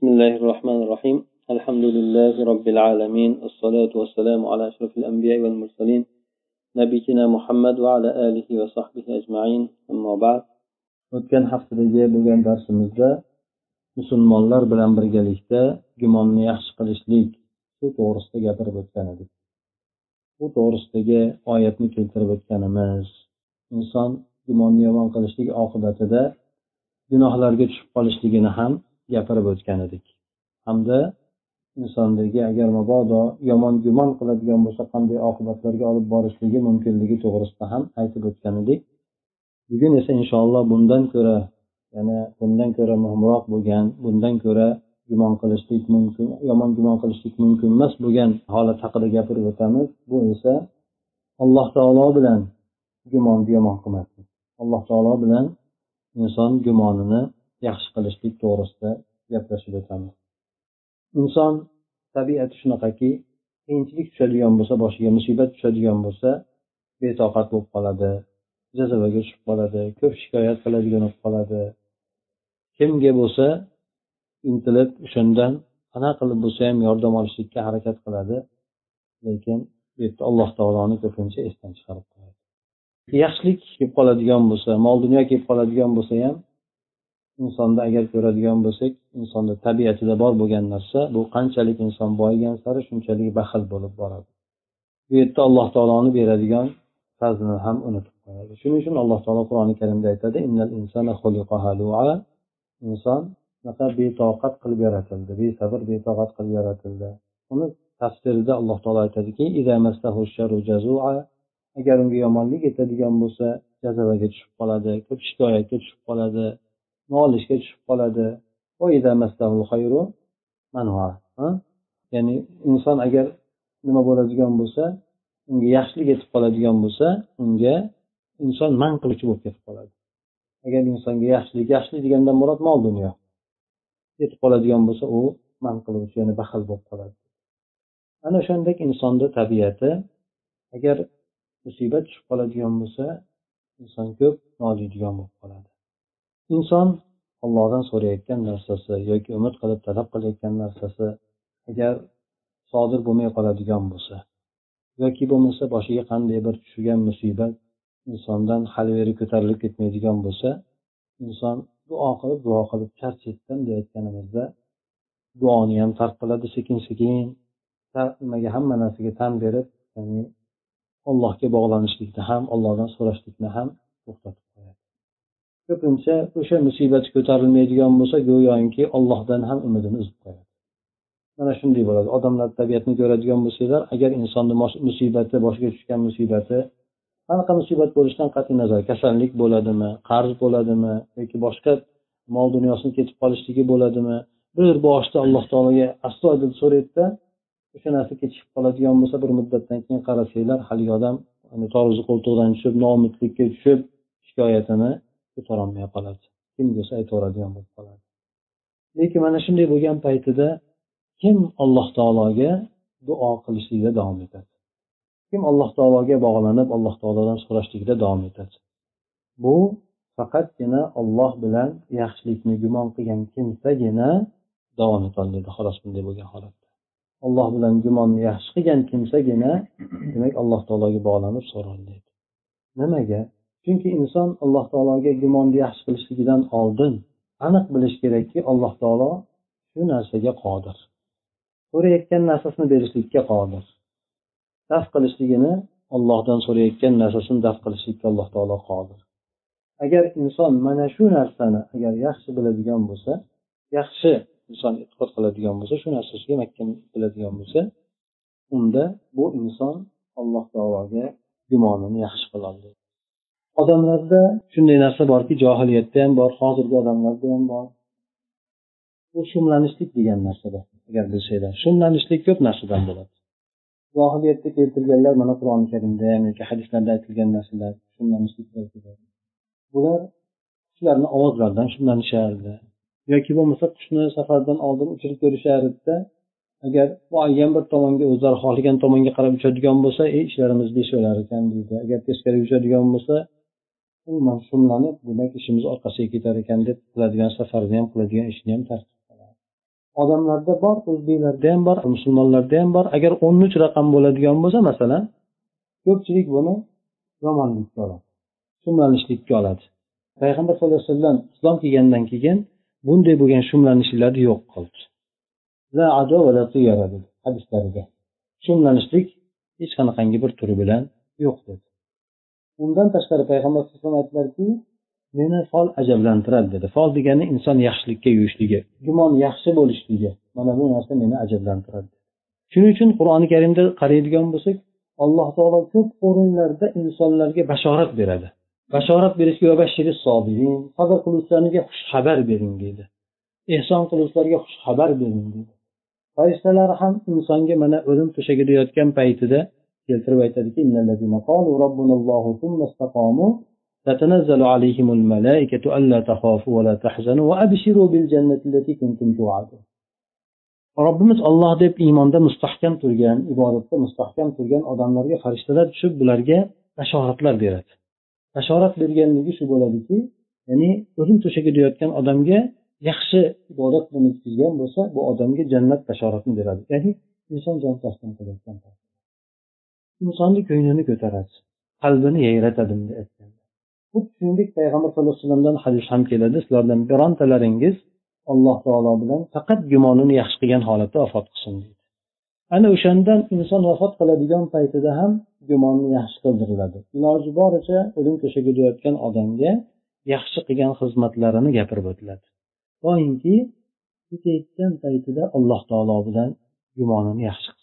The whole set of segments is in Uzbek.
بسم الله الرحمن الرحيم الحمد لله رب العالمين الصلاة والسلام على أشرف الأنبياء والمرسلين نبينا محمد وعلى آله وصحبه أجمعين أما بعد o'tgan haftadagi bo'lgan darsimizda musulmonlar bilan birgalikda gumonni yaxshi qilishlik shu to'g'risida gapirib o'tgan edik bu to'g'risidagi oyatni keltirib o'tganimiz inson gumonni yomon qilishlik oqibatida gunohlarga tushib qolishligini ham gapirib o'tgan edik. Hamda insondagi agar mabodo yomon gumon qiladigan bo'lsa qanday oqibatlarga olib borishligi mumkinligi to'g'risida ham aytib o'tgan edik. Bugun esa inshaalloh bundan ko'ra yana bundan ko'ra muhimroq bo'lgan bundan ko'ra gumon qilishlik mumkin yomon gumon qilishlik mumkin emas bo'lgan holat haqida gapirib o'tamiz. Bu esa alloh taolo bilan gumonni yomon qilmaslik. Alloh taolo bilan inson gumonini yaxshi qilishlik to'g'risida gaplashib o'tamiz. Inson tabiati shunaqaki qiyinchilik tushadigan bo'lsa boshiga musibat tushadigan bo'lsa betoqat bo'lib qoladi jazavaga tushib qoladi ko'p shikoyat qiladigan bo'lib qoladi. Kimga bo'lsa intilib o'shandan qanaqa qilib bo'lsa ham yordam olishlikka harakat qiladi. Lekin bu yerda alloh taoloni ko'pincha esdan chiqarib qo'yadi. Yaxshilik kelib qoladigan bo'lsa mol dunyo kelib qoladigan bo'lsa ham insonda agar ko'radigan bo'lsak insonni tabiatida bor bo'lgan narsa bu qanchalik inson boyigan sari shunchalik baxil bo'lib boradi. Bu yerda alloh taoloni beradigan fazlini ham unutib qo'yadi. Shuning uchun alloh taolo qur'oni karimda aytadi inson shunaqa betoqat qilib yaratildi besabr betoqat qilib yaratildi. Uni tafsirida alloh taolo aytadiki agar unga yomonlik yetadigan bo'lsa jazavaga tushib qoladi ko'p shikoyatga tushib qoladi. Nolishga tushib qoladi. Ya'ni inson agar nima bo'ladigan bo'lsa unga yaxshilik yetib qoladigan bo'lsa unga inson man qiluvchi bo'lib ketib qoladi. Agar insonga yaxshilik yaxshilik degandan murod mol dunyo. Yetib qoladigan bo'lsa u man qiluvchi ya'ni baxil bo'lib qoladi. Ana o'shandek insonni tabiati agar musibat tushib qoladigan bo'lsa inson ko'p noliydigan bo'lib qoladi. Inson ollohdan so'rayotgan narsasi yoki umid qilib talab qilayotgan narsasi agar sodir bo'lmay qoladigan bo'lsa yoki bo'lmasa boshiga qanday bir tushgan musibat insondan hali beri ko'tarilib ketmaydigan bo'lsa inson duo qilib duo qilib charchetdim deyayotganimizda duoni ham tark qiladi sekin sekin nimaga hamma narsaga tan berib ya'ni allohga bog'lanishlikni ham ollohdan so'rashlikni ham to'xtatib qo'yadi. Ko'pincha o'sha musibat ko'tarilmaydigan bo'lsa go'yoki ollohdan ham umidini uzib qo'yadi. Mana shunday bo'ladi. Odamlar tabiatni ko'radigan bo'lsanglar agar insonni musibati boshiga tushgan musibati qanaqa musibat bo'lishidan qat'iy nazar kasallik bo'ladimi qarz bo'ladimi yoki boshqa mol dunyosini ketib qolishligi bo'ladimi bir boshda alloh taologa astoydil so'raydida o'sha narsa kechikib qoladigan bo'lsa bir muddatdan keyin qarasanglar haligi odam toruzi qo'ltig'idan tushib noumidlikka tushib shikoyatini ko'tarolmay qoladi. Kim bo'lsa aytaveradigan bo'lib qoladi. Lekin mana shunday bo'lgan paytida kim alloh taologa duo qilishlikda davom etadi? Kim alloh taologa bog'lanib alloh taolodan so'rashlikda davom etadi? Bu faqatgina olloh bilan yaxshilikni gumon qilgan kimsagina davom etolmaydi xolos bunday bo'lgan holatda. Alloh bilan gumonni yaxshi qilgan kimsagina demak alloh taologa bog'lanib so'rolmaydi nimaga? Chunki inson alloh taologa gumonni yaxshi qilishligidan oldin aniq bilish kerakki alloh taolo shu narsaga qodir. So'rayotgan narsasini berishlikka qodir. Daf qilishligini ollohdan so'rayotgan narsasini daf qilishlikka alloh taolo qodir. Agar inson mana shu narsani agar yaxshi biladigan bo'lsa yaxshi inson e'tiqod qiladigan bo'lsa shu narsasiga mahkam biladigan bo'lsa unda bu inson alloh taologa gumonini yaxshi qiloladi odamlarda shunday narsa borki johiliyatda ham bor hozirgi odamlarda ham bor. Bu shumlanishlik degan narsa bor agar bilsanglar. Shumlanishlik ko'p narsadan bo'ladi. Johiliyatda keltirganlar mana qur'oni karimda ham yoki hadislarda aytilgan narsalar shumlanishlik bular qushlarni ovozlaridan shumlanishardi. Yoki bo'lmasa qushni safardan oldin uchirib ko'rishardida agar muayyan bir tomonga o'zlari xohlagan tomonga qarab uchadigan bo'lsa ey ishlarimiz beshalar ekan deydi. Agar teskariga uchadigan bo'lsa umuman shumlanib demak ishimiz orqasiga ketar ekan deb qiladigan safarni ham qiladigan ishni ham tartib qiladi. Odamlarda bor o'zbeklarda ham bor musulmonlarda ham bor. Agar o'n uch raqam bo'ladigan bo'lsa masalan ko'pchilik buni yomonlikka oladi shumlanishlikka oladi. Payg'ambar sallallohu alayhi vasallam islom kelgandan keyin bunday bo'lgan shumlanishliklarni yo'q qildi. Hadislarida shumlanishlik hech qanaqangi bir turi bilan yo'q dedi. Undan tashqari payg'ambar alayhi aytdilarki meni fol ajablantiradi dedi. Fol degani inson yaxshilikka yuvishligi gumon yaxshi bo'lishligi mana bu narsa meni ajablantiradi shuning uchun qur'oni karimda qaraydigan bo'lsak alloh taolo ko'p o'rinlarda insonlarga bashorat beradi. Bashorat berishga sabr qiluvchilarga xushxabar bering deydi ehson qiluvchilarga xushxabar bering deydi farishtalar ham insonga mana o'lim to'shagida yotgan paytida keltirib aytadiki تتنزل عليهم الملائكة ألا تخافوا ولا تحزنوا وأبشروا بالجنة التي كنتم توعدون robbimiz olloh deb iymonda mustahkam turgan ibodatda mustahkam turgan odamlarga farishtalar tushib bularga bashoratlar beradi bashorat berganligi shu bo'ladiki ya'ni o'lim to'shagida yotgan odamga yaxshi ibodat bilan o'tkazgan bo'lsa bu odamga jannat bashoratini beradi ya'ni inson jon taslim qilayotgan insonni ko'nglini ko'taradi. Qalbini yayratadi bunday aytganda. Xuddi shuningdek payg'ambar sallallohu alayhi vasallamdan hadis ham keladi. Sizlardan birontalaringiz alloh taolo bilan faqat gumonini yaxshi qilgan holatda vafot qilsin deydi. Ana o'shandan inson vafot qiladigan paytida ham gumonni yaxshi qildiriladi. Iloji boricha o'lim to'shagida yotgan odamga yaxshi qilgan xizmatlarini gapirib o'tiladi. Toinki ketayotgan paytida alloh taolo bilan gumonini yaxshi qilsin.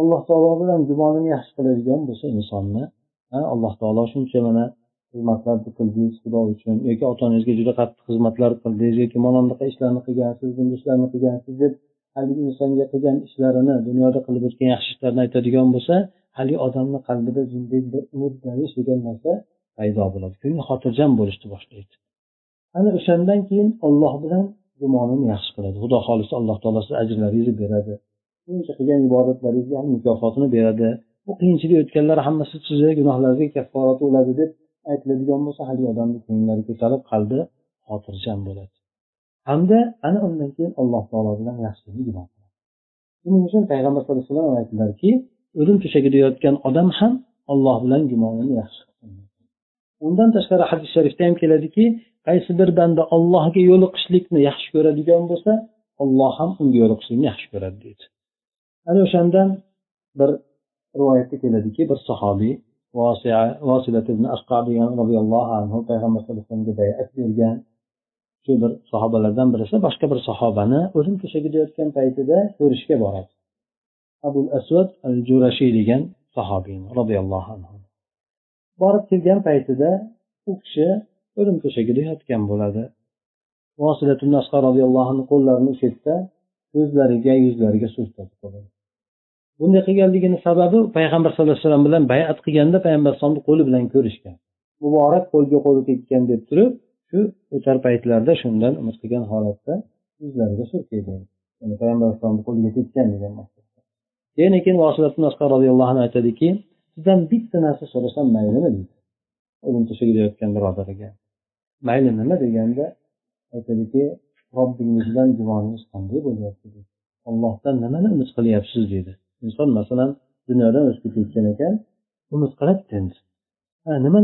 Alloh taolo bilan gumonini yaxshi qiladigan bo'lsa insonni alloh taolo shuncha mana xizmatlarni qildingiz xudo uchun yoki ota onangizga juda qattiq xizmatlar qildingiz yoki mana bunaqa ishlarni qilgansiz bunday ishlarni qilgansiz deb haligi insonga qilgan ishlarini dunyoda qilib o'tgan yaxshi ishlarni aytadigan bo'lsa haligi odamni qalbida bunday bir umidlanish degan narsa paydo bo'ladi. Ko'ngli xotirjam bo'lishni boshlaydi. Ana o'shandan keyin olloh bilan gumonini yaxshi qiladi. Xudo xohlasa alloh taolo siz ajrlaringizni beradi. Shuncha qilgan ibodatlaringizga ham mukofotini beradi. Bu qiyinchilik o'tganlar hammasi sizni gunohlaringizga kafforat bo'ladi deb aytiladigan bo'lsa haligi odamni ko'ngillari ko'tarib qalbi xotirjam bo'ladi. Hamda ana undan keyin alloh taolo bilan yaxshilikni gunoh qiladi. Shuning uchun payg'ambar sallallohu alayhi vasallam aytdilarki o'lim to'shagida yotgan odam ham olloh bilan gumonini yaxshi undan tashqari hadis sharifda ham keladiki qaysi bir banda allohga yo'liqishlikni yaxshi ko'radigan bo'lsa olloh ham unga yo'liqishlikni yaxshi ko'radi deydi. Ana o'shandan bir rivoyatda keladiki bir sahobiy roziyallohu anhu payg'ambar sallallohu alayhi vasallamga bayat bergan. Shu bir sahobalardan birisi boshqa bir sahobani o'lim to'shagida yotgan paytida ko'rishga boradi. Abu asvad al jurashiy degan sahobiyni roziyallohu anhu. Borib kelgan paytida u kishi o'lim to'shagida yotgan bo'ladi. Roziyallohu anhu qo'llarini uchirtsa ko'zlariga yuzlariga surtadi. Bunday qilganligini sababi payg'ambar sallallohu alayhi vasallam bilan bayat qilganda payg'ambar alayhisalomni qo'li bilan ko'rishgan. Muborak qo'lga qo'li tekkan deb turib shu o'tar paytlarda shundan umid qilgan holatda yuzlariga surkaydi ya'ni payg'ambar alayhisalomni qo'liga tekkan degan keyin keyin roziyallohu anhu aytadiki sizdan bitta narsa so'rasam maylimi deydi o'lim to'shagida yotgan birodariga. Mayli nima deganda aytadiki robbingizdan guvoningiz qanday bo'lyapti deydi ollohdan nimani umid qilyapsiz deydi inson masalan dunyodan o'tib ketayotgan ekan umid qiladi endi nima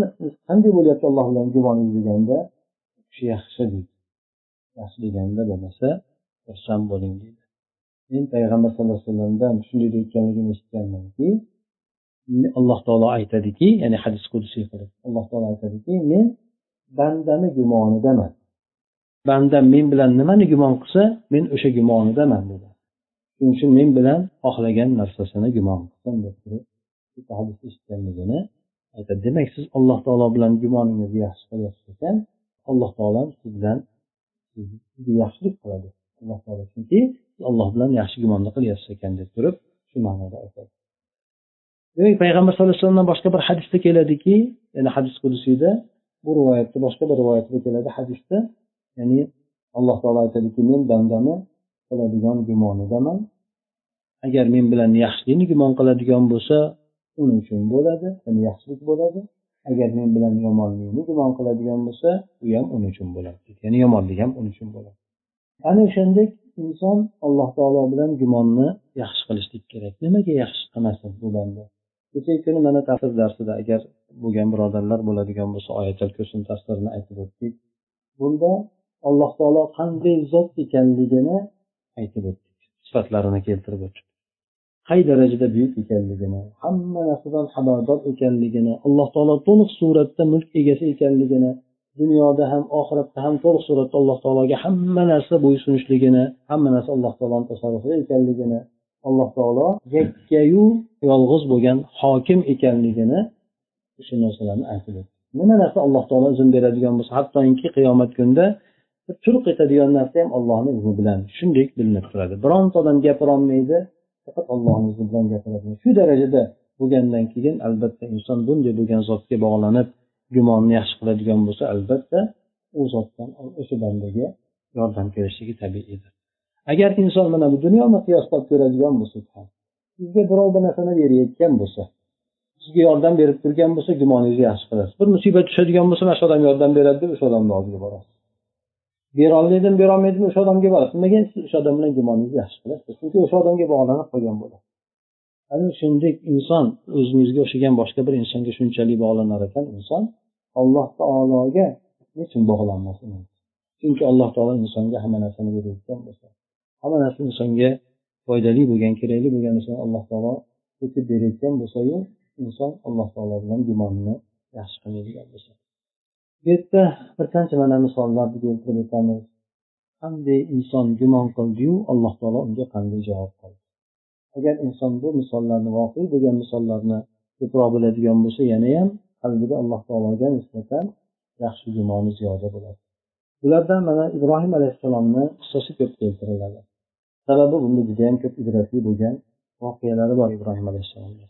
qanday bo'lyapti alloh bilan guvoningiz deganda kishi yaxshi deydi. Yaxshi deganda bo'lmasa xursand bo'ling deydi. Men payg'ambar sallallohu alayhi vasallamdan shunday deyotganligini eshitganmanki alloh taolo aytadiki ya'ni hadis qudsiy qilib alloh taolo aytadiki men bandani gumonidaman bandam men bilan nimani gumon qilsa men o'sha gumonidaman dedi. Shuning uchun men bilan xohlagan narsasini gumon qilsin deb turib hadis eshitganligini aytadi. Demak siz alloh taolo bilan gumoningizni yaxshi qilyapsiz ekan alloh taolo siz bilan sizga yaxshilik qiladi. Alloh taolo chunki alloh bilan yaxshi gumonni qilyapsiz ekan deb turib shu ma'noda aytadi. Demak payg'ambar sallallohu alayhi vasallamdan boshqa bir hadisda keladiki ya'ni hadis qudusiyda bu rivoyatda boshqa bir rivoyatda keladi hadisda. Ya'ni alloh taolo aytadiki men bandani qiladigan gumonidaman agar men bilan yaxshilikni gumon qiladigan bo'lsa uning uchun bo'ladi yaxshilik bo'ladi. Agar men bilan yomonlikni gumon qiladigan bo'lsa u ham uning uchun bo'ladi. Ya'ni yomonlik ham uning uchun bo'ladi. Ana o'shandek inson alloh taolo bilan gumonni yaxshi qilishlik kerak. Nimaga yaxshi qilmasin bu banda? Kechagi kuni mana tafsir darsida agar bo'lgan birodarlar bo'ladigan bo'lsa oyatal kursin tafsirini aytib o'tdik. Bunda alloh taolo qanday zot ekanligini aytib o'tdik sifatlarini keltirib o'tib qay darajada buyuk ekanligini hamma narsadan xabardor ekanligini alloh taolo to'liq suratda mulk egasi ekanligini dunyoda ham oxiratda ham to'liq suratda alloh taologa hamma narsa bo'ysunishligini hamma narsa alloh taoloni tasarrufida ekanligini alloh taolo yakkayu yolg'iz bo'lgan hokim ekanligini o'sha narsalarni aytib nima narsa alloh taolo izn beradigan bo'lsa hattoki qiyomat kunida turq etadigan narsa ham ollohni izni bilan shunday bilinib turadi. Bironta odam gapirolmaydi faqat ollohni izni bilan gapiradi. Shu darajada bo'lgandan keyin albatta inson bunday bo'lgan zotga bog'lanib gumonni yaxshi qiladigan bo'lsa albatta u zotdan o'sha bandaga yordam kelishligi tabiiydir agar inson mana bu dunyoni qiyoslab ko'radigan bo'lsak ham sizga birov bir narsani berayotgan bo'lsa sizga yordam berib turgan bo'lsa gumoningizni yaxshi qilasiz. Bir musibat tushadigan bo'lsa mana shu odam yordam beradi deb o'sha odamni oldiga borasiz. Berolmaydimi berolmaydimi o'sha odamga borasiz nimaga siz o'sha odam bilan gumoningizni yaxshi qilasiz chunki o'sha odamga bog'lanib qolgan bo'ladi. Ana shunday inson o'zingizga o'xshagan boshqa bir insonga shunchalik bog'lanar ekan. Inson alloh taologa nechun bog'lanmasin? Chunki alloh taolo insonga hamma narsani berayotgan bo'lsa hamma narsa insonga foydali bo'lgan kerakli bo'lgan narsani alloh taolo o'tib berayotgan bo'lsayu inson alloh taolo bilan gumonini yaxshi qilmaydigan bo'lsa. Bu yerda bir qancha mana misollarni keltirib o'tamiz qanday inson gumon qildiyu alloh taolo unga qanday javob qildi? Agar inson bu misollarni voqea bo'lgan misollarni ko'proq biladigan bo'lsa yanayam qalbida alloh taologa nisbatan yaxshi gumoni ziyoda bo'ladi. Bulardan mana ibrohim alayhissalomni qissasi ko'p keltiriladi. Sababi bunda judayam ko'p ibratli bo'lgan voqealari bor ibrohim alayhissalomni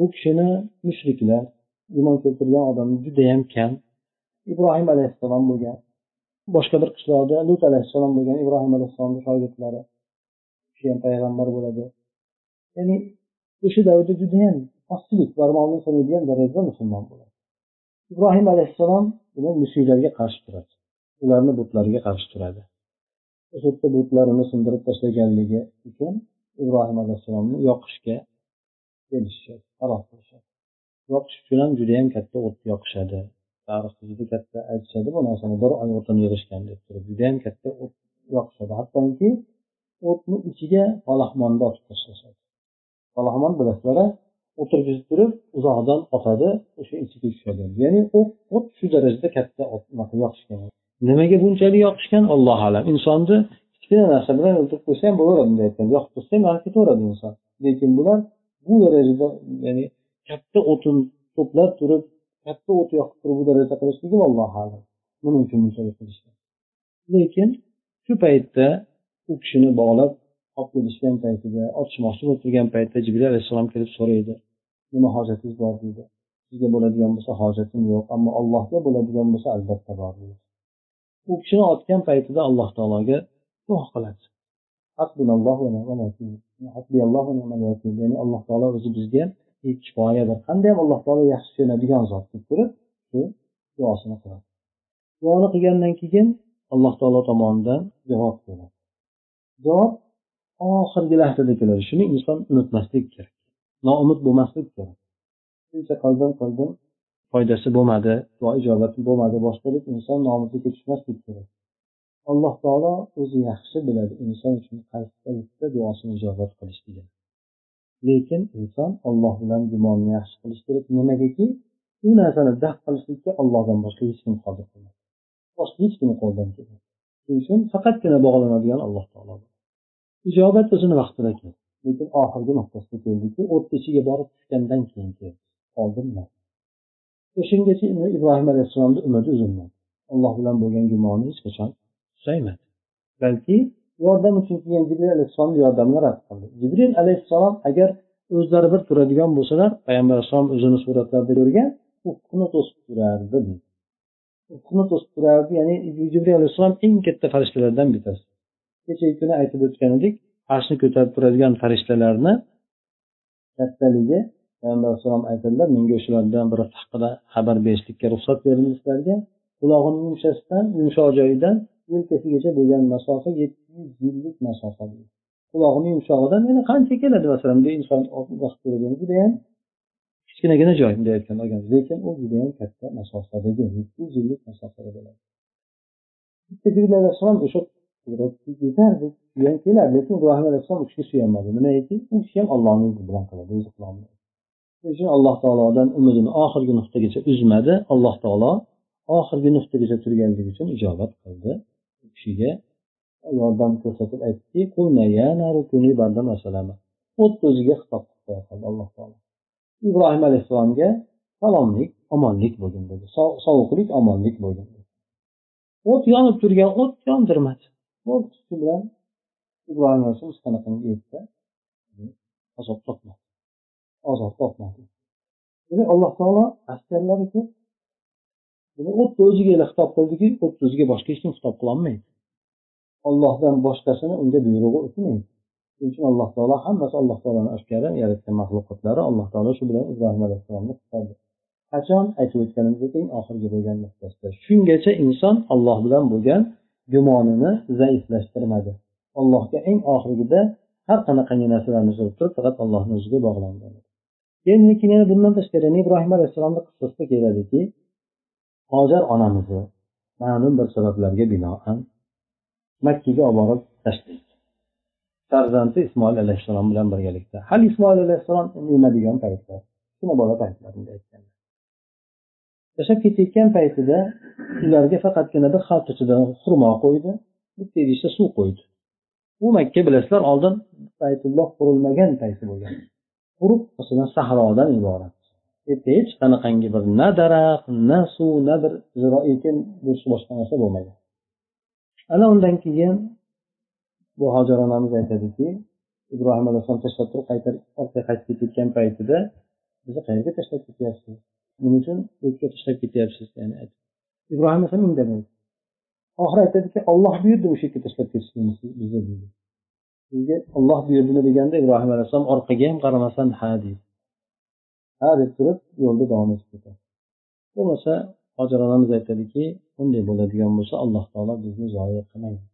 bu kishini mushriklar gumon keltirgan odam judayam kam. Ibrohim alayhissalom bo'lgan. Boshqa bir qishloqda lut alayhissalom bo'lgan ibrohim alayhissalomni shogirdlari. Shu kishi ham payg'ambar bo'ladi. Ya'ni o'sha davrda judayam pastchilik barmoqni sanaydigan darajada musulmon bo'ladi. Ibrohim alayhissalom musiylarga qarshi turadi. Ularni butlariga qarshi turadi. O'sha yerda butlarini sindirib tashlaganligi uchun ibrohim alayhissalomni yoqishga kelishishadi qaror qilishadi yoqish uchun ham judayam katta o't yoqishadi. Tarixda juda katta aytishadi bu narsani bir oy o'tini yig'ishgan deb turib. Judayam katta o't yoqishadi. Hattoki o'tni ichiga palaxmonni otib tashlashadi. Palaxmon bilasizlar o'tirgizib turib uzoqdan otadi o'sha ichiga tushadi. Ya'ni o't shu darajada katta yoqishgan. Nimaga bunchalik yoqishgan? Allohu alam. Insonni kichkina narsa bilan o'ldirib qo'ysa ham bo'laveradi bunday aytganda yoqib qo'ysa ham yonib ketaveradi inson. Lekin bular bu darajada ya'ni katta o'tin to'plab turib katta o't yoqib turib bu darajada qilishligi allohu alam. Nima uchun bunchalik qilishgan lekin shu paytda u kishini bog'lab olib kelishgan paytida otishmoqchi bo'lib turgan paytda jibril alayhissalom kelib so'raydi. Nima hojatingiz bor deydi sizga bo'ladigan bo'lsa hojatim yo'q ammo allohga bo'ladigan bo'lsa albatta bor deydi u kishini otgan paytida alloh taologa duo qiladi. Ya'ni alloh taolo o'zi bizga kifoyadir qandayyam alloh taolo yaxshi ko'radigan zot deb turib shu duosini qiladi. Duoni qilgandan keyin alloh taolo tomonidan javob keladi javob oxirgi lahzada keladi shuni inson unutmaslik kerak. Noumid bo'lmaslik kerak. Shuncha qildim qildim foydasi bo'lmadi duo ijobati bo'lmadi boshqalik inson noumidlikka tushmaslik kerak. Alloh taolo o'zi yaxshi biladi inson uchun qaysi paytda duosini ijobat qilishligini lekin inson olloh bilan gumonni yaxshi qilish kerak nimagaki u narsani daf qilishlikka ollohdan boshqa hech kim qodir qilmaydi boshqa hech kim qo'ldan kelmaydi shuning uchun faqatgina bog'lanadigan alloh taolo ijobat o'zini vaqtida keldi. Lekin oxirgi nuqtasiga keldiki o'tni ichiga borib tushgandan keyin keldi. Oldin o'shangacha ibrohim alayhissalomni umidi uzilmadi. Alloh bilan bo'lgan gumoni hech qachon susaymadi balki yordam uchun kelgan jibril alayhissalomni yordamini rad qildi. Jibril alayhissalom agar o'zlari bir turadigan bo'lsalar payg'ambar alayhissalom o'zini suratlarida ko'rgan ufqni to'sib turardi ufqni to'sib turardi ya'ni jibril alayhissalom eng katta farishtalardan bittasi. Kechagi kuni aytib o'tgan edik arshni ko'tarib turadigan farishtalarni kattaligi payg'ambar alayhissalom aytadilar menga o'shalardan biri haqida xabar berishlikka ruxsat berildi sizlarga qulog'ini yumshasidan yumshoq joyidan yelkasigacha bo'lgan masofa yuz yillik masofa qulog'ini yumshog'idan yana qancha keladi masalan bu inson vaqt ko'rgani judayam kichkinagina joy bunday aytgan lekin u judayam katta masofadagi yuz yillik masofada bo'ladi bitta jibril alayhissalom o'sha yetardi suyan keladi lekin ibrohim alayhissalom u kishiga suyanmadi nimagaki u kishi ham ollohni izi bilan qiladi o'zi qilolmaydi shuning uchun alloh taolodan umidini oxirgi nuqtagacha uzmadi. Alloh taolo oxirgi nuqtagacha turganligi uchun ijobat qildi. U kishiga yordam ko'rsatib aytdiki o't o'ziga xitob qildi alloh taolo. Ibrohim alayhissalomga salomlik omonlik bo'lgin dedi. Sovuqlik omonlik bo'lgin o't yonib turgan o't yondirmadi. Shu bilan ibrohim alayhissalom hech qanaqangi erta azob topmadi. Azob topmadi. Demak alloh taolo askarlari ko'p. O'tni o'ziga xitob qildiki o'tni o'ziga boshqa hech kim xitob qilolmaydi. Ollohdan boshqasini unga buyrug'i o'tmaydi shuning uchun alloh taolo hammasi alloh taoloni askari yaratgan maxluqotlari alloh taolo shu bilan ibrohim alayhissalomni qutqardi. Qachon? Aytib o'tganimizdek eng oxirgi bo'lgan nuqtasida shungacha inson olloh bilan bo'lgan gumonini zaiflashtirmadi. Allohga eng oxirgida har qanaqangi narsalarni so'rab turib faqat allohni o'ziga bog'langan. Keyin lekin yana bundan tashqari ibrohim alayhissalomni qissasida keladiki hojar onamizni ma'lum bir sabablarga binoan makkaga olib borib tashlaydi farzandi ismoil alayhissalom bilan birgalikda. Hali ismoil alayhissalom emadigan paytda kichkina bola paytlarida aytgan tashlab ketayotgan paytida ularga faqatgina bir xaltachadan xurmo qo'ydi bitta idishda suv qo'ydi. U makka bilasizlar oldin baytulloh qurilmagan payti bo'lgan. Quruq masalan sahrodan iborat. Hech qanaqangi bir na daraxt na suv na bir ziro ekin boshqa narsa bo'lmagan. Ana undan keyin bu hojar onamiz aytadiki ibrohim alayhissalom tashlab turib qaytar orqaga qaytib ketayotgan paytida bizni qayerga tashlab ketyapsiz? Nima uchun o'tga tashlab ketyapsiz? Yani ibrohim alayhissalom indamaydi oxiri aytadiki olloh buyurdi o'sha yerga tashlab ketishligimizni bizni deydi sizga olloh buyurdimi deganda ibrohim alayhissalom orqaga ham qaramasdan ha deydi ha deb turib yo'lda davom etib ketadi. Bo'lmasa hojar onamiz aytadiki bunday bo'ladigan bo'lsa alloh taolo bizni zoya qilmaydi.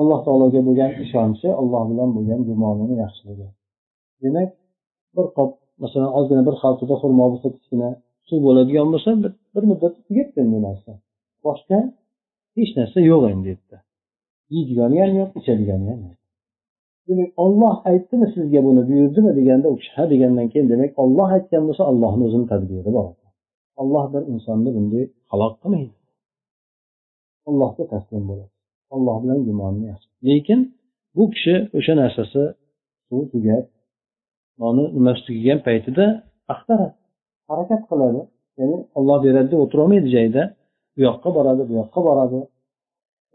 Alloh taologa bo'lgan ishonchi alloh bilan bo'lgan gumonini yaxshiligi demak bir qop masalan ozgina bir xaltada xurmo bo'lsa kichkina suv bo'ladigan bo'lsa bir muddat tugaydi bu narsa. Boshqa hech narsa yo'q endi yerda yeydigani ham yo'q ichadigani ham yo'q. Demak olloh aytdimi sizga buni buyurdimi deganda u kishi ha degandan keyin demak olloh aytgan bo'lsa ollohni o'zini tadbiri bor olloh bir insonni bunday halok qilmaydi. Allohga taslim bo'ladi alloh bilan gumonni yaxshi lekin bu kishi o'sha narsasi suvi tugab noni nimasi tugagan paytida axtaradi harakat qiladi. Ya'ni olloh beradi deb o'tirolmaydi joyida. Bu yoqqa boradi bu yoqqa boradi.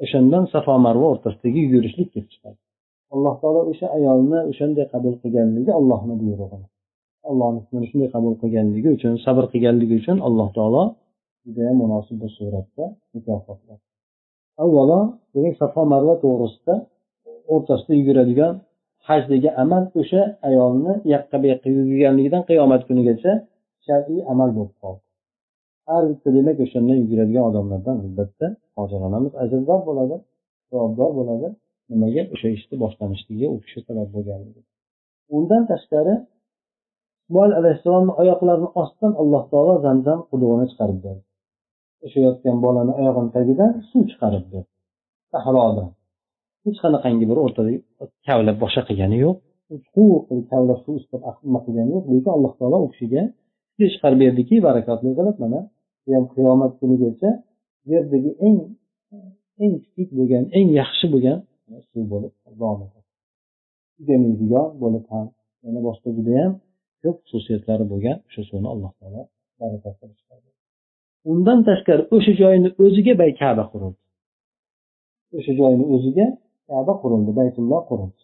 O'shandan safo marva o'rtasidagi yugurishlik kelib chiqadi. Alloh taolo o'sha ayolni o'shanday qabul qilganligi allohni buyrug'i allohni hukmini shunday qabul qilganligi uchun sabr qilganligi uchun alloh taolo judayam munosib bir suratda mukofotladi avvalo demak safo marva to'g'risida o'rtasida yuguradigan hajdagi amal o'sha ayolni yoqqa bu yoqqa yugurganligidan qiyomat kunigacha shar'iy amal bo'lib qoldi. Har bitta demak o'shandan yuguradigan odamlardan albatta hojar ajrdor bo'ladi javobdor bo'ladi. Nimaga o'sha ishni boshlanishiga u kishi sabab bo'lganligi. Undan tashqari ismoil alayhissalomni oyoqlarini ostidan alloh taolo zamzam qudug'ini chiqarib berdi. O'sha yotgan bolani oyog'ini tagidan suv chiqarib berdi. Sahrodan hech qanaqangi bir o'rtada kavlab boshqa qilgani yo'q. Chuqur kavlab suv nima qilgani yo'q. Lekin alloh taolo u kishiga chiqarib berdiki barakotli qilib mana ham qiyomat kunigacha yerdagi eng eng kichik bo'lgan eng yaxshi bo'lgan suv bo'lib davom etadi. Tugamaydigan bo'lib ham yana boshqa judayam ko'p xususiyatlari bo'lgan o'sha suvni alloh taolo barakat qilib undan tashqari o'sha joyni o'ziga kaba qurildi. O'sha joyni o'ziga kaba qurildi baytulloh qurildi.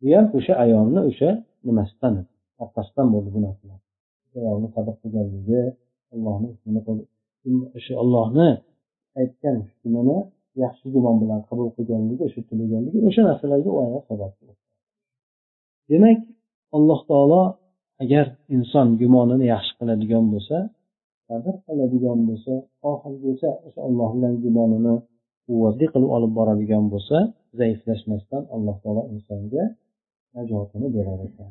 Bu ham o'sha ayolni o'sha nimasidan orqasidan bo'ldi bu narsalar. Ayolni sabr qilganligi allohni o'sha ollohni aytgan hukmini yaxshi gumon bilan qabul qilganligi o'sha tilaganligi o'sha narsalarga u ayol sabab demak alloh taolo agar inson gumonini yaxshi qiladigan bo'lsa sabr qiladigan bo'lsa oxirigacha o'sha olloh bilan gumonini quvvatli qilib olib boradigan bo'lsa zaiflashmasdan alloh taolo insonga najotini berar ekan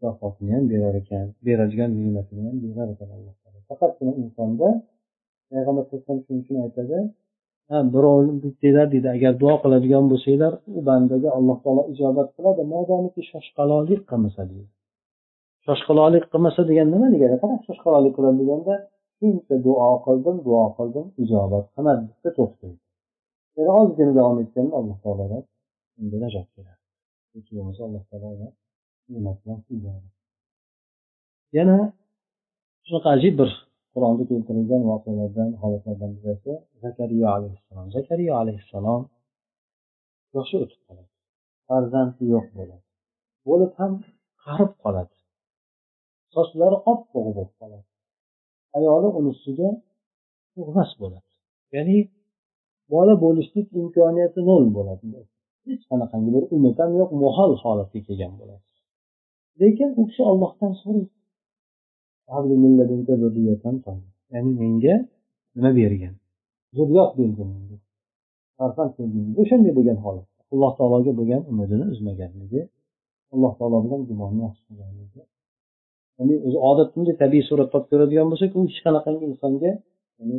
mukofotini ham berar ekan beradigan ne'matini ham berar ekan alloh taolo. Faqatgina insonda payg'ambar alayhisalom shuning uchun aytadi birovni bittanglar deydi agar duo qiladigan bo'lsanglar u bandaga alloh taolo ijobat qiladi modomiki shoshqaloqlik qilmasa deydi. Shoshqaloqlik qilmasa degan nima degani? Qanaqa shoshqaloqlik qiladi deganda shuncha duo qildim duo qildim ijobat qilmadi bitta to'xtaydi. Yana ozgina davom etganda alloh taolodan unga najot beradi. Alloh taolo yana shunaqa ajib bir qur'onda keltirilgan voqealardan holatlardan birisi zakariya alayhissalom. Zakariya alayhissalom yoshi o'tib qoladi. Farzandi yo'q bo'ladi. Bo'lib ham qarib qoladi. Sochlari oppoq bo'lib qoladi. Ayoli uni ustiga tug'mas bo'ladi. Ya'ni bola bo'lishlik imkoniyati nol bo'ladi. Hech qanaqangi bir umid ham yo'q muhol holatga kelgan bo'ladi. Lekin u kishi ollohdan so'raydi ya'ni menga nima bergan? Zurriyot bergin farzand bergin o'shanday bo'lgan holat. Alloh taologa bo'lgan umidini uzmaganligi alloh taolo bilan gumonni yaxshi qilganligi ya'ni o'zi odatda bunday tabiiy suratda olib ko'radigan bo'lsak u hech qanaqangi insonga ya'ni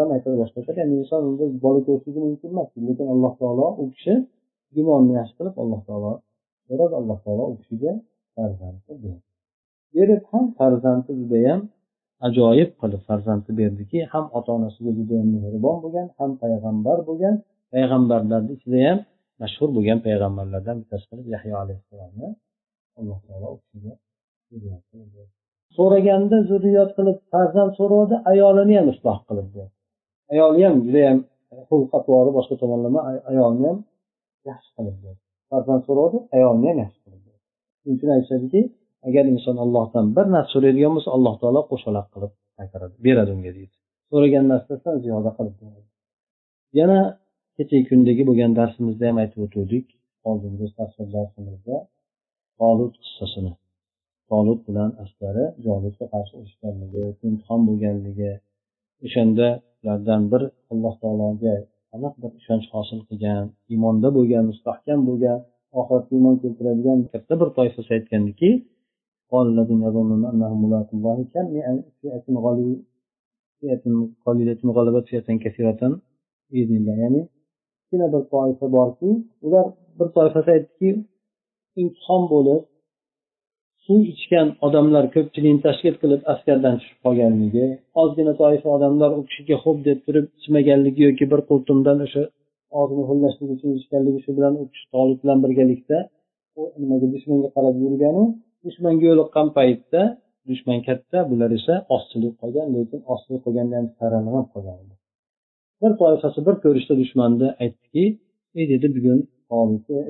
ham aytadi boshqa ya'ni inson unda bola ko'rishligi mumkin emas. Lekin alloh taolo u kishi gumonni yaxshi qilib alloh taolo so'radi alloh taolo u kishiga farzand berdi. Berib ham farzandi judayam ajoyib qilib farzandni berdiki ham ota onasiga judayam mehribon bo'lgan ham payg'ambar bo'lgan payg'ambarlarni ichida ham mashhur bo'lgan payg'ambarlardan bittasi qilib yahyo alayhissalomni alloh taolo u kishiga so'raganda zurriyot qilib farzand so'radi ayolini ham isloh qilibdi ayoli ham judayam xulq atvori boshqa tomonlama ayolni ham yaxshi qilibdi farzand so'radi ayolni ham yaxshi qilibdi shuning uchun aytishadiki agar inson allohdan bir narsa so'raydigan bo'lsa alloh taolo qo'shaloq qilib qaytaradi beradi unga deydi. So'ragan narsasidan ziyoda qilib beradi yana kechagi kundagi bo'lgan darsimizda ham aytib o'tuvdik oldingi darsimizda tolut qissasini. tolut bilan askari jolutga qarshi urushganligi imtihon bo'lganligi o'shanda ulardan bir alloh taologa aniq bir ishonch hosil qilgan iymonda bo'lgan mustahkam bo'lgan oxiratga iymon keltiradigan katta bir toifasi aytgandiki قال الذين يظنون أنهم ملاك الله كم من فئة غلي فئة قليلة غلبت فئة كثيرة بإذن الله يعني kichkina bir toifa borki ular bir toifasi aytdiki imtihon bo'lib suv ichgan odamlar ko'pchilikni tashkil qilib askardan tushib qolganligi ozgina toifa odamlar u kishiga xo'p deb turib ichmaganligi yoki bir qultumdan o'sha og'zini ho'llashlik uchun ichganligi shu bilan u kishi tolib bilan birgalikda nimaga dushmanga qarab yurganu dushmanga yo'liqqan paytda dushman katta bular esa ozchilik qolgan lekin ozchilik qilganda ham saralab qolgan bir toifasi bir ko'rishda dushmanni aytdiki ey dedi bugun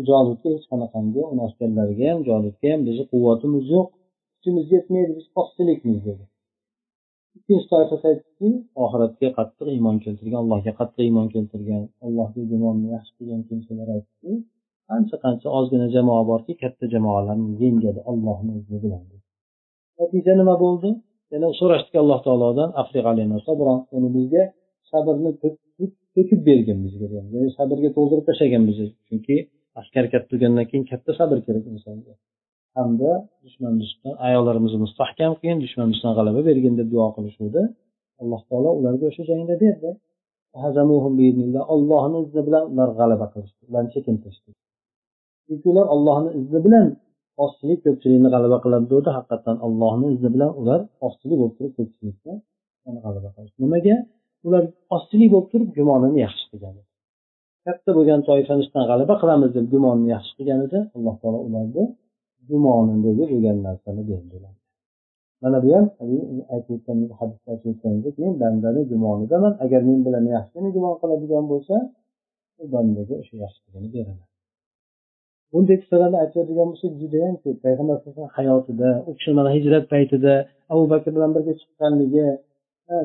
jolutga hech qanaqangi uni askarlariga ham jolutga ham bizni quvvatimiz yo'q. Kuchimiz yetmaydi biz ostilikmiz dedi. Ikkinchi toifasi aytdiki oxiratga qattiq iymon keltirgan allohga qattiq iymon keltirgan allohga gumonni yaxshi qilgan kimsalar aytdiki qancha qancha ozgina jamoa borki katta jamoalarni yengadi ollohni izni bilan natija nima bo'ldi? Yana so'rashdik alloh taolodan ya'ni bizga sabrni to'kib bergin bizga ya'ni sabrga to'ldirib tashlagan bizni. Chunki askar katta bo'lgandan keyin katta sabr kerak insonga. Hamda dushmanimizdan ayollarimizni mustahkam qilgin dushmanimizdan g'alaba bergin deb duo qilishuvdi. Alloh taolo ularga o'sha jangda berdi. Ollohni izni bilan ular g'alaba qilishdi ularni chekintirishdi. Chunki ular ollohni izni bilan ozchilik ko'pchilikni g'alaba qiladi degdi haqiqatdan ollohni izni bilan ular ozchilik bo'lib turib ko'pchilikni g'alaba qilishdi. Nimaga? Ular ozchilik bo'lib turib gumonini yaxshi qilgan. Katta bo'lgan toifani ustidan g'alaba qilamiz deb gumonni yaxshi qilgan edi. Alloh taolo ularni gumonidagi bo'lgan narsani berdilar mana bu ham aytib hadisda aytib o'tganimizdek men bandani gumonidaman. Agar men bilan yaxshini gumon qiladigan bo'lsa u bandaga o'sha yaxshiligini beraman. Bunday qissalarni aytadigan bo'lsak judayam ko'p. Payg'ambar alayhisalom hayotida u kishi mana hijrat paytida abu bakr bilan birga chiqqanligi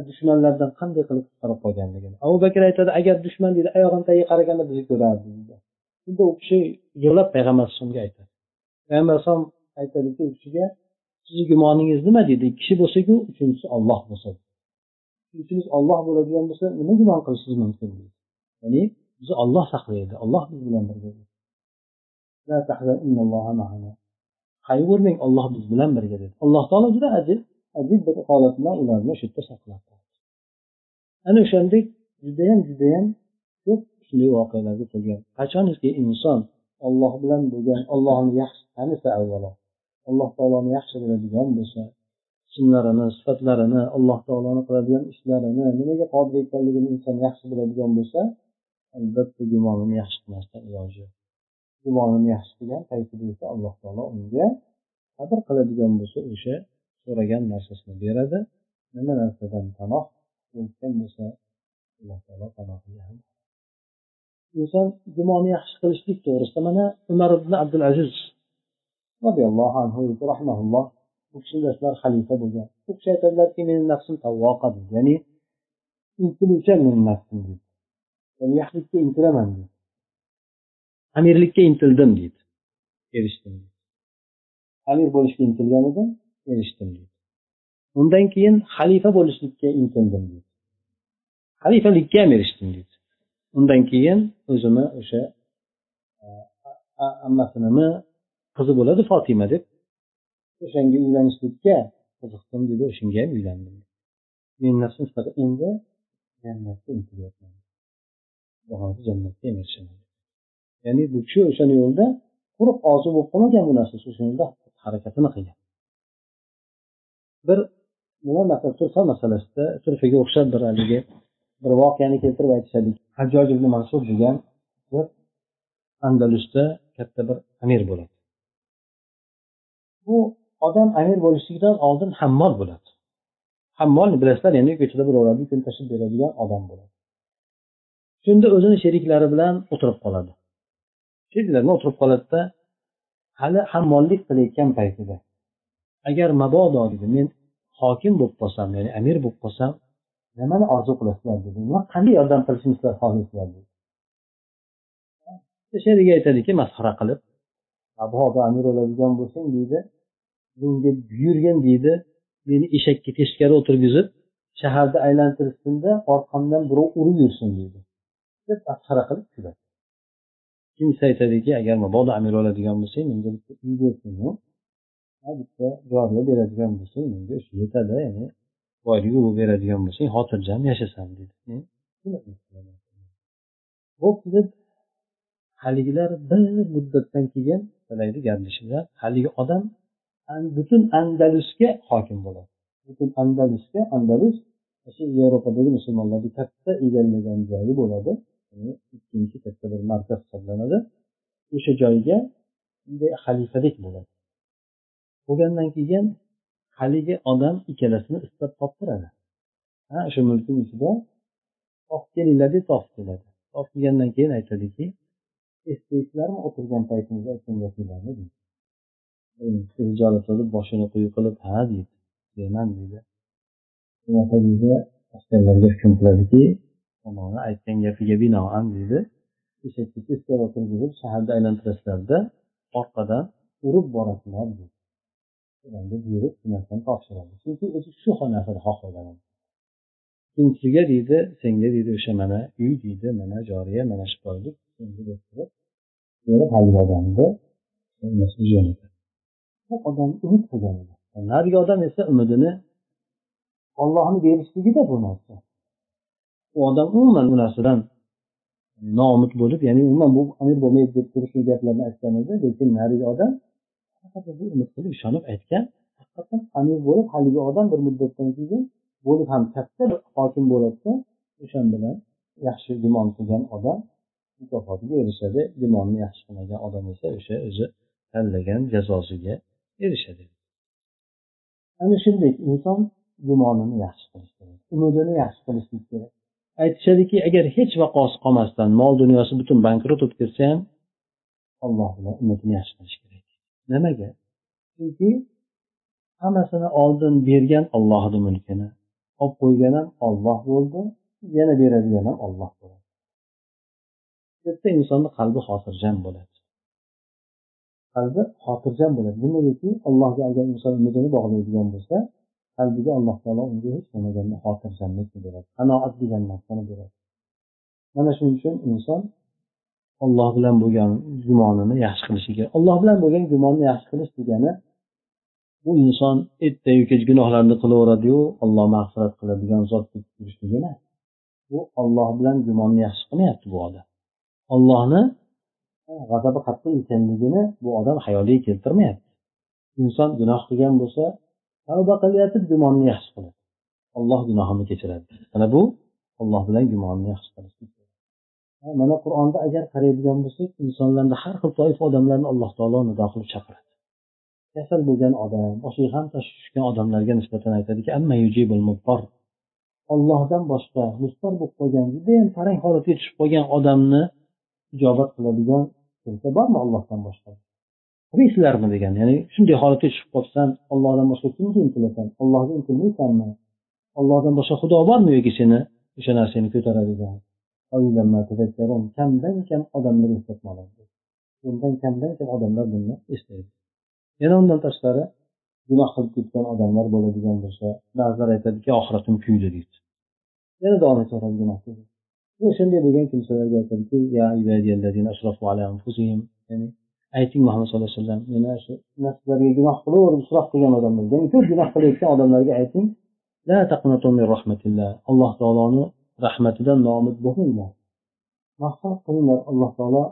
dushmanlardan qanday qilib qutqarib qolganligini abu bakr aytadi agar dushman deydi oyog'ini tagiga qaraganda bizni ko'rardi deydi shunda u kishi yig'lab payg'ambar alayhisalomga aytadi. Payg'ambar alayhisalom aytadiki u kishiga sizni gumoningiz nima? deydi ikki kishi bo'lsaku uchinchisi olloh bo'lsa uchinchimiz olloh bo'ladigan bo'lsa nima gumon qilishingiz mumkin? deydi ya'ni bizni olloh saqlaydi olloh biz bilan birga. Qayg'urmang olloh biz bilan birga dedi. Alloh taolo juda ajib ajib bir holat bilan ularni shu yerda saqlab ana o'shandek judayam judayam ko'p kuchli voqealarga to'lgan qachoniki inson olloh bilan bo'lgan ollohni yaxshi tanisa avvalo alloh taoloni yaxshi biladigan bo'lsa ismlarini sifatlarini alloh taoloni qiladigan ishlarini nimaga qodir ekanligini inson yaxshi biladigan bo'lsa albatta gumonini yaxshi qilmasdan iloji yo'q gumonini yaxshi qilgan paytida esa alloh taolo unga qadr qiladigan bo'lsa o'sha so'ragan narsasini beradi. Nima narsadan panoh o'tgan bo'lsa alloh taolo panohiga ham inson gumoni yaxshi qilishlik to'g'risida mana umar ibn abdul aziz roziyallohu anhu rahmaulloh u kishi dastlab xalifa bo'lgan. U kishi aytadilarki meni nafsim tavvoqa deydi ya'ni intiluvchan meni nafsim deydi ya'ni yaxshilikka intilaman deydi amirlikka intildim deydi erishdim amir bo'lishga intilgan edim. Erishdim deydi undan keyin xalifa bo'lishlikka intildim deydi xalifalikka ham erishdim deydi undan keyin o'zimni o'sha ammasinimi qizi bo'ladi fotima deb o'shanga uylanishlikka qiziqdim dedi o'shanga ham uylandim men nafsim shunaqa endi jannatga intilyapman. Jannatga ham erishaman. Ya'ni bu kishi o'shani yo'lda quruq orzu bo'lib qolmagan bu narsasi o'sha yo'lda harakatini qilgan. Bir nima masala turfa masalasida turfaga o'xshab bir haligi bir voqeani keltirib aytishadi hajjoj ibn mansur degan bir andalusda katta bir amir bo'ladi. Bu odam amir bo'lishligidan oldin hammol bo'ladi. Hammol bilasizlar ya'ni ko'chada birovlarni kun tashib beradigan odam bo'ladi. Shunda o'zini sheriklari bilan o'tirib qoladi. Sheriklari o'tirib qoladida hali hammollik qilayotgan paytida agar mabodo dedi men hokim bo'lib qolsam ya'ni amir bo'lib qolsam nimani orzu qilasizlar dedi. Nima qanday yordam qilishni sizlar xohlaysizlar dedi sherigi aytadiki masxara qilib mabodo amir bo'ladigan bo'lsang deydi bunga buyurgin deydi meni eshakka teskari o'tirgizib shaharda aylantirishsinda orqamdan birov urib yursin deydi. Deb masxara qilib kuladi kimsa aytadiki agar mabodo amir bo'ladigan bo'lsang menga bitta uy bersin bitta joriya beradigan bo'lsang menga shu yetadi ya'ni boylik urug' beradigan bo'lsang xotirjam yashasam dedi. Bo'pti deb haligilar bir muddatdan keyin bilaydi gaplashilar haligi odam butun andalusga hokim bo'ladi. Butun andalusga andalus shu yevropadagi musulmonlarni katta egallagan joyi bo'ladi. Ikkinchi katta bir markaz hisoblanadi. O'sha joyga bunday xalifadek bo'ladi. Bo'lgandan keyin haligi odam ikkalasini istab toptiradi. Ha o'sha mulkni ichida topib kelinglar deb topib keladi. Topib kelgandan keyin aytadiki eslaysizlarmi o'tirgan paytimizda aytgan gapinglarni deydi. Hijolat qilib boshini quyi qilib ha deydi. Deyman deydi. Shunaqa deydi askarlarga hukm qiladiki tomoni aytgan gapiga binoan deydi. Eshakka teskari o'tirgizib shaharda aylantirasizlarda orqadan urib borasizlar deydi. Buyurib shu narsani topshiradi. Chunki o'zi shu narsani xohlagan ikkinchisiga deydi senga deydi o'sha mana uy deydi mana joriya mana shu boylik haligi odamni bu odam umid qilgan edi. Narigi odam esa umidini ollohni berishligida bu narsa. U odam umuman bu narsadan noumid bo'lib ya'ni umuman bu amir bo'lmaydi deb turib shu gaplarni aytgan edi lekin narigi odam bu qilib ishonib aytgan haqiqatdan amir bo'lib haligi odam bir muddatdan keyin bo'lib ham katta bir hokim bo'ladida o'shan bilan yaxshi gumon qilgan odam mukofotiga erishadi gumonni yaxshi qilmagan odam esa o'sha o'zi tanlagan jazosiga erishadi. Ana shunday inson gumonini yaxshi qilish kerak umidini yaxshi qilishlik kerak. Aytishadiki agar hech vaqosi qolmasdan mol dunyosi butun bankrot o'tib ketsa ham alloh bilan umidini yaxshi qilish kerak. Nimaga? Chunki hammasini oldin bergan ollohni mulkini olib qo'ygan ham olloh bo'ldi yana beradigan ham olloh bo'ladi. Bu yerda insonni qalbi xotirjam bo'ladi. Qalbi xotirjam bo'ladi. Nimagaki? Allohga agar inson umidini bog'laydigan bo'lsa qalbiga alloh taolo unga hech nimaganda xotirjamlikni beradi qanoat degan narsani beradi. Mana shuning uchun inson olloh bilan bo'lgan gumonini yaxshi qilishi kerak. Olloh bilan bo'lgan gumonni yaxshi qilish degani bu inson ertayu kech gunohlarni qilaveradiyu olloh mag'firat qiladigan zot deb turishlik emas bu olloh bilan gumonni yaxshi qilmayapti bu odam. Ollohni g'azabi qattiq ekanligini bu odam hayoliga keltirmayapti. Inson gunoh qilgan bo'lsa tavba qilayotib gumonni yaxshi qiladi. Olloh gunohimni kechiradi. Mana bu olloh bilan gumonni yaxshi qilish. Mana qur'onda agar qaraydigan bo'lsak insonlarni har xil toifa odamlarni alloh taolo nido qilib chaqiradi. Kasal bo'lgan odam boshiga ham tashvish tushgan odamlarga nisbatan aytadiki ollohdan boshqa mustar bo'lib qolgan judayam tarang holatga tushib qolgan odamni ijobat qiladigan kimsa bormi ollohdan boshqa? Qilmaysizlarmi degan ya'ni shunday holatga tushib qolsan ollohdan boshqa kimga intilasan? Ollohga intilmaysanmi? Ollohdan boshqa xudo bormi yoki seni o'sha narsani ko'taradigan kamdan kam odamlar eslatmoqda bundan kamdan kam odamlar buni eslaydi yana undan tashqari gunoh qilib ketgan odamlar bo'ladigan bo'lsa ba'zilar aytadiki oxiratim kuydi deydi. Yana davom etaveradi gunohga o'shanday bo'lgan kimsalarga aytadiki ya'ni ayting muhammad sallallohu alayhi vasallam meni shu nafslarga gunoh qilaverib isrof qilgan odamlarga ko'p gunoh qilayotgan odamlarga ayting alloh taoloni rahmatidan nomid bo'lmanglar mag'firat qilinglar alloh taolo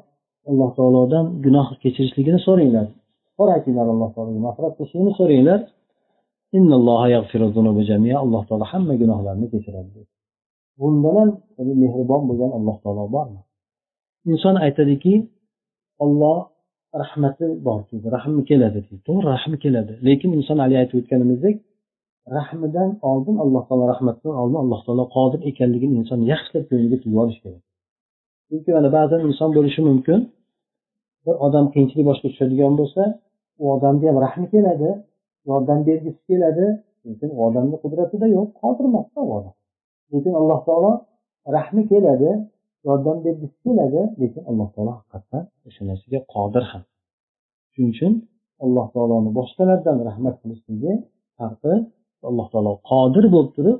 alloh taolodan gunoh kechirishligini so'ranglar. So'raytinglar alloh taologa mag'firat qilishligini so'ranglar. Alloh taolo hamma gunohlarni kechiradi. Bundan ham mehribon bo'lgan alloh taolo bormi? Inson aytadiki olloh rahmati bor deydi rahmi keladi deydi. To'g'ri rahmi keladi. Lekin inson haligi aytib o'tganimizdek rahmidan oldin alloh taolo rahmatdan oldin alloh taolo qodir ekanligini inson yaxshilab ko'ngliga tugib olish kerak. Chunki mana ba'zan inson bo'lishi mumkin. Bir odam qiyinchilik boshiga tushadigan bo'lsa u odamga ham rahmi keladi yordam bergisi keladi. Lekin u odamni qudratida yo'q qodir emas u odam. Lekin alloh taolo rahmi keladi yordam bergisi keladi lekin alloh taolo haqiqatdan o'sha narsaga qodir ham. Shuning uchun alloh taoloni boshqalardan rahmat qilishligi farqi alloh taolo qodir bo'lib turib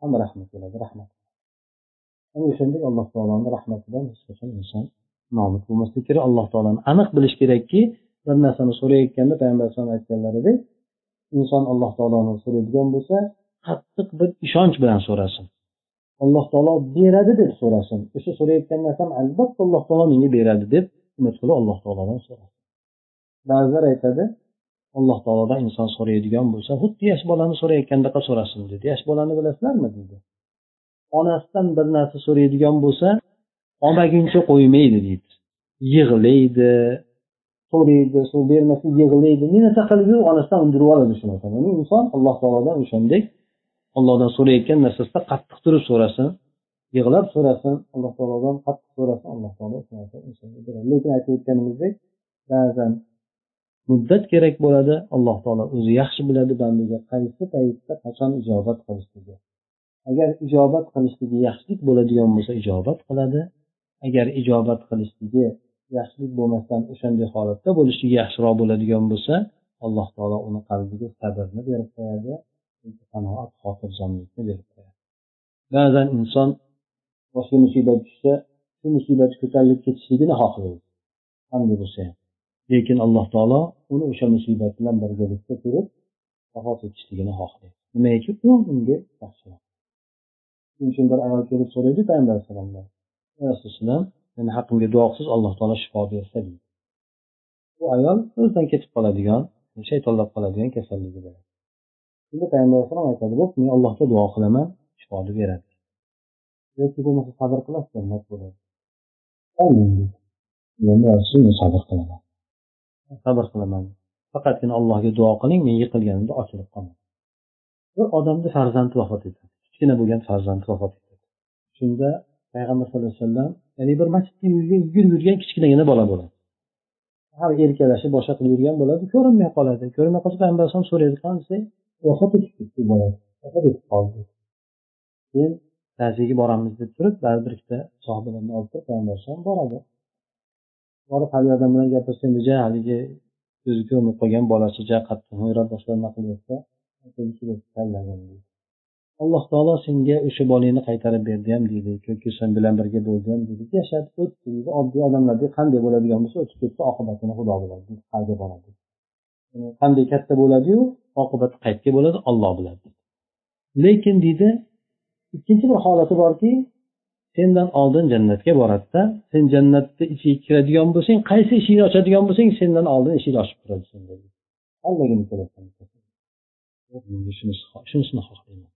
ham rahmat keladi rahmat. Ana o'shandek alloh taoloni rahmatidan hech qachon inson nomid bo'lmasligi kerak. Alloh taoloni aniq bilish kerakki bir narsani so'rayotganda payg'ambar alayhisalom aytganlaridek inson alloh taoloni so'raydigan bo'lsa qattiq bir ishonch bilan so'rasin. Alloh taolo beradi deb so'rasin. O'sha so'rayotgan narsam albatta alloh taolo menga beradi deb umid qilib alloh taolodan so'rasin. Ba'zilar aytadi alloh taolodan inson so'raydigan bo'lsa xuddi yosh bolani so'rayotgandaqa so'rasin dedi. Yosh bolani bilasizlarmi deydi onasidan bir narsa so'raydigan bo'lsa olmaguncha qo'ymaydi deydi. Yig'laydi so'raydi suv bermasa yig'laydi. Ne narsa qilib yurib onasidan undirib oladi shu narsani ya'ni inson alloh taolodan o'shandek allohdan so'rayotgan narsasida qattiq turib so'rasin yig'lab so'rasin alloh taolodan qattiq so'rasin alloh taolo lekin aytib o'tganimizdek ba'zan muddat kerak bo'ladi alloh taolo o'zi yaxshi biladi bandaga qaysi paytda qachon ijobat qilishligi. Agar ijobat qilishligi yaxshilik bo'ladigan bo'lsa ijobat qiladi agar ijobat qilishligi yaxshilik bo'lmasdan o'shanday holatda bo'lishligi yaxshiroq bo'ladigan bo'lsa alloh taolo uni qalbiga sabrni berib qo'yadi qanoat xotirjamlikni berib qo'yadi. Ba'zan inson boshqa musibat tushsa shu musibat ko'tarilib ketishligini xohlaydi. Qanday bo'lsa ham. Lekin alloh taolo uni o'sha musibat bilan birgalikda ko'rib vafot etishligini xohlaydi. Nimagaki u unga yaxshiroq shuning uchun bir ayol kelib so'raydi payg'ambar alayhissalomdan rasululloh meni haqqimga duo qilsiz alloh taolo shifo bersa deydi. Bu ayol o'zidan ketib qoladigan shaytonlab qoladigan kasalligi bo'ladi shunda payg'ambar alayhisalom aytadi bo'p men allohga duo qilaman shifoni beradi. Yoki bo'lmasa sabr qilasiz jannat bo'ladi. Sabr qilaman. Sabr qilaman. Faqatgina allohga duo qiling men yiqilganimda ochilib qolaman bir odamni farzandi vafot etadi. Kichkina bo'lgan farzandi vafot etadi. Shunda payg'ambar sallallohu alayhi vasallam ya'ni bir masjidda yugurib yurgan kichkinagina bola bo'ladi. Hali erkalashib boshqa qilib yurgan bo'ladi ko'rinmay qoladi. Ko'rinmay qolsa payg'ambar alayhisalom so'raydi qanisi? Vafot etib ketdi bola. Vafot etib qoldi. Keyin ta'ziyaga boramiz deb turib baribir ikkita sohibalarni olib turib payg'ambar alayhisalom boradi. Borib haligi odam bilan gapirsa ja haligi ko'zi ko'rinib qolgan bolasi ja qattiq g'iyrat boshqa alloh taolo senga o'sha bolangni qaytarib berdi ham deydi yoki sen bilan birga bo'ldi ham deydi yashab o'tdi deydi oddiy odamlardek qanday bo'ladigan bo'lsa o'tib ketdi oqibatini xudo biladi qayga boradi? Qanday katta bo'ladiyu oqibati qayerga bo'ladi olloh biladi lekin deydi ikkinchi bir holati borki sendan oldin jannatga boradida sen jannatni ichiga kiradigan bo'lsang qaysi eshikni ochadigan bo'lsang sendan oldin eshik ochib turadi tanlagin shunisini xohlayman.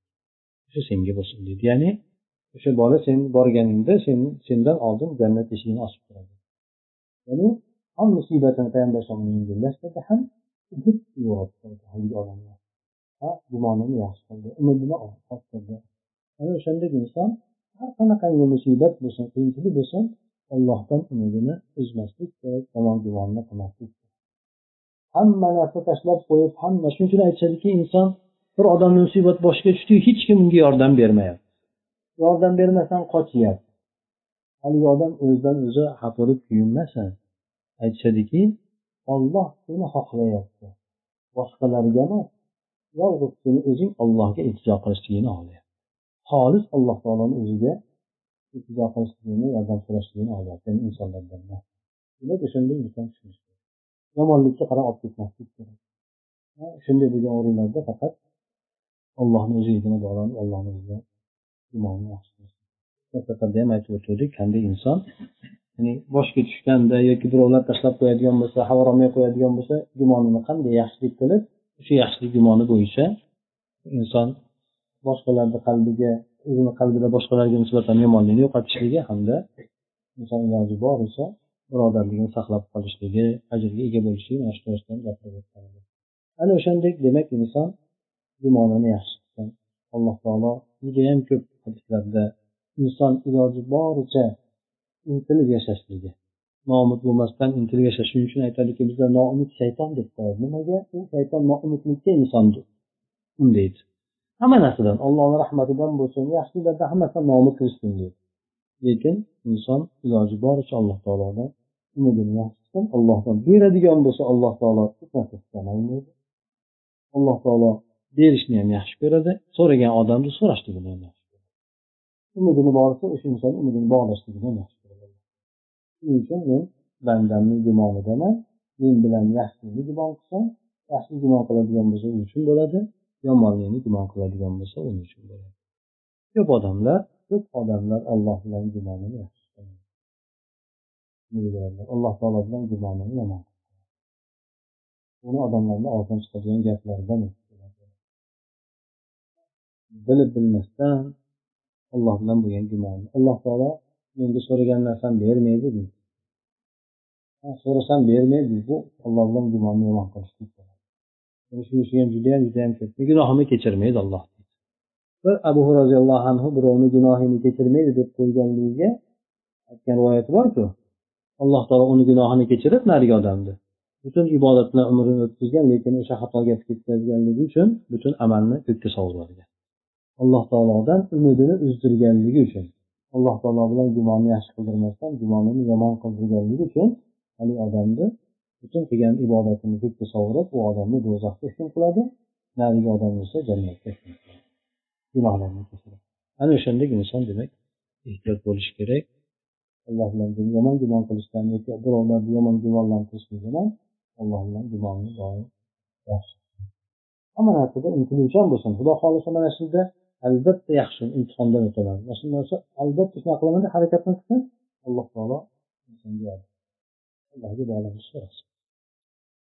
O'sha senga bo'lsin deydi. Ya'ni o'sha bola sen borganingda sen sendan oldin jannat eshigini ochib turadi. Ya'ni ham musibatini payg'ambar alayhisalom yengillashtirdi ham gumonini yaxshi qildi umidini orttirdi ana o'shandek inson har qanaqangi musibat bo'lsin qiyinchilik bo'lsin allohdan umidini uzmaslik kerak yomon gumonni qilmaslik kerak. Hamma narsa tashlab qo'yib hamma shuning uchun aytishadiki inson bir odamni musibat boshiga tushdi hech kim unga yordam bermayapti. Yordam bermasdan qochyapti haligi odam o'zidan o'zi xafa bo'lib kuyinmasin aytishadiki olloh seni xohlayapti. Boshqalarga emas yolg'iz seni o'zing ollohga iltijo qilishligini xohlayapti. Xolis alloh taoloni o'ziga iltijo qilishligini yordam so'rashligini xohlayapti ya'ni insonlardan demak o'shanday inson tushunish kerak. Yomonlikka qarab olib ketmaslik kerak. Shunday bo'lgan o'rinlarda faqat ollohni o'zigagina bog'lanib ollohni o'ziga imonni yaxshi ham aytib o'tgandik qanday inson ya'ni boshga tushganda yoki birovlar tashlab qo'yadigan bo'lsa havoromay qo'yadigan bo'lsa gumonini qanday yaxshilik qilib o'sha yaxshilik gumoni bo'yicha inson boshqalarni qalbiga o'zini qalbida boshqalarga nisbatan yomonlikni yo'qotishligi hamda inson iloji boricha birodarligini saqlab qolishligi ajrga ega bo'lishligi mana shu to'g'risida gapirib o'tgan ana o'shandek demak inson gumonini yaxshi qilsin alloh taolo judayam ko'p hadislarda inson iloji boricha intilib yashashligi noumid bo'lmasdan intilib yashash shuning uchun aytadiki bizda noumid shayton deb qo'yadi. Nimaga? U shayton noumidlikka insonni undaydi hamma narsadan ollohni rahmatidan bo'lsin yaxshiliklardan hammasidan noumid qilishsin deydi. Lekin inson iloji boricha alloh taolodan umidini yaxshi qilsin allohdan beradigan bo'lsa alloh taolo alloh taolo berishni ham yaxshi ko'radi so'ragan odamni so'rashligini ham yaxshi ko'radi. Umidini borsa o'sha inson umidini bog'lashligini ham yaxshi ko'radi. Shuning uchun men bandamni gumonidaman men bilan yaxshilikni gumon qilsam yaxshi gumon qiladigan bo'lsa u uchun bo'ladi. Yomonlikni gumon qiladigan bo'lsa uning uchun bo'ladi ko'p odamlar ko'p odamlar olloh bilan gumonini yaxshi alloh taolo bilan gumonini yomon buni odamlarni og'zidan chiqadigan gaplardan bilib bilmasdan olloh bilan bo'lgan gumonni alloh taolo menga so'ragan narsani bermaydi deydi so'rasam bermaydi bu olloh bilan gumonni yomon qilishlik shunisi ham judayam judayam ko'p gunohimni kechirmaydi alloh bir abu roziyallohu anhu birovni gunohini kechirmaydi deb qo'yganligiga aytgan rivoyati borku alloh taolo uni gunohini kechirib narigi odamni butun ibodat bilan umrini o'tkazgan lekin o'sha xatoga ketkazganligi uchun butun amalni ko'kka sovurgan alloh taolodan umidini uzdirganligi uchun alloh taolo bilan gumonni yaxshi qildirmasdan gumonini yomon qildirganligi uchun haligi odamni butun qilgan ibodatini ko'kka sovurib u odamni do'zaxga hukm qiladi narigi odam esa jannatga hukm qiladi. Kechiradi ana o'shandek inson demak ehtiyot bo'lishi kerak. Alloh bilan yomon gumon qilishdan yoki birovlarni yomon gumonlantirishlik bilan alloh bilan gumonni doim yaxshi hamma narsada intiluvchan bo'lsin. Xudo xohlasa mana shunda albatta yaxshi imtihondan o'taman. Mana shu narsa albatta shunaqa qilaman deb harakatni qilsa alloh taolo insonga allohga bog'lanish so'rasin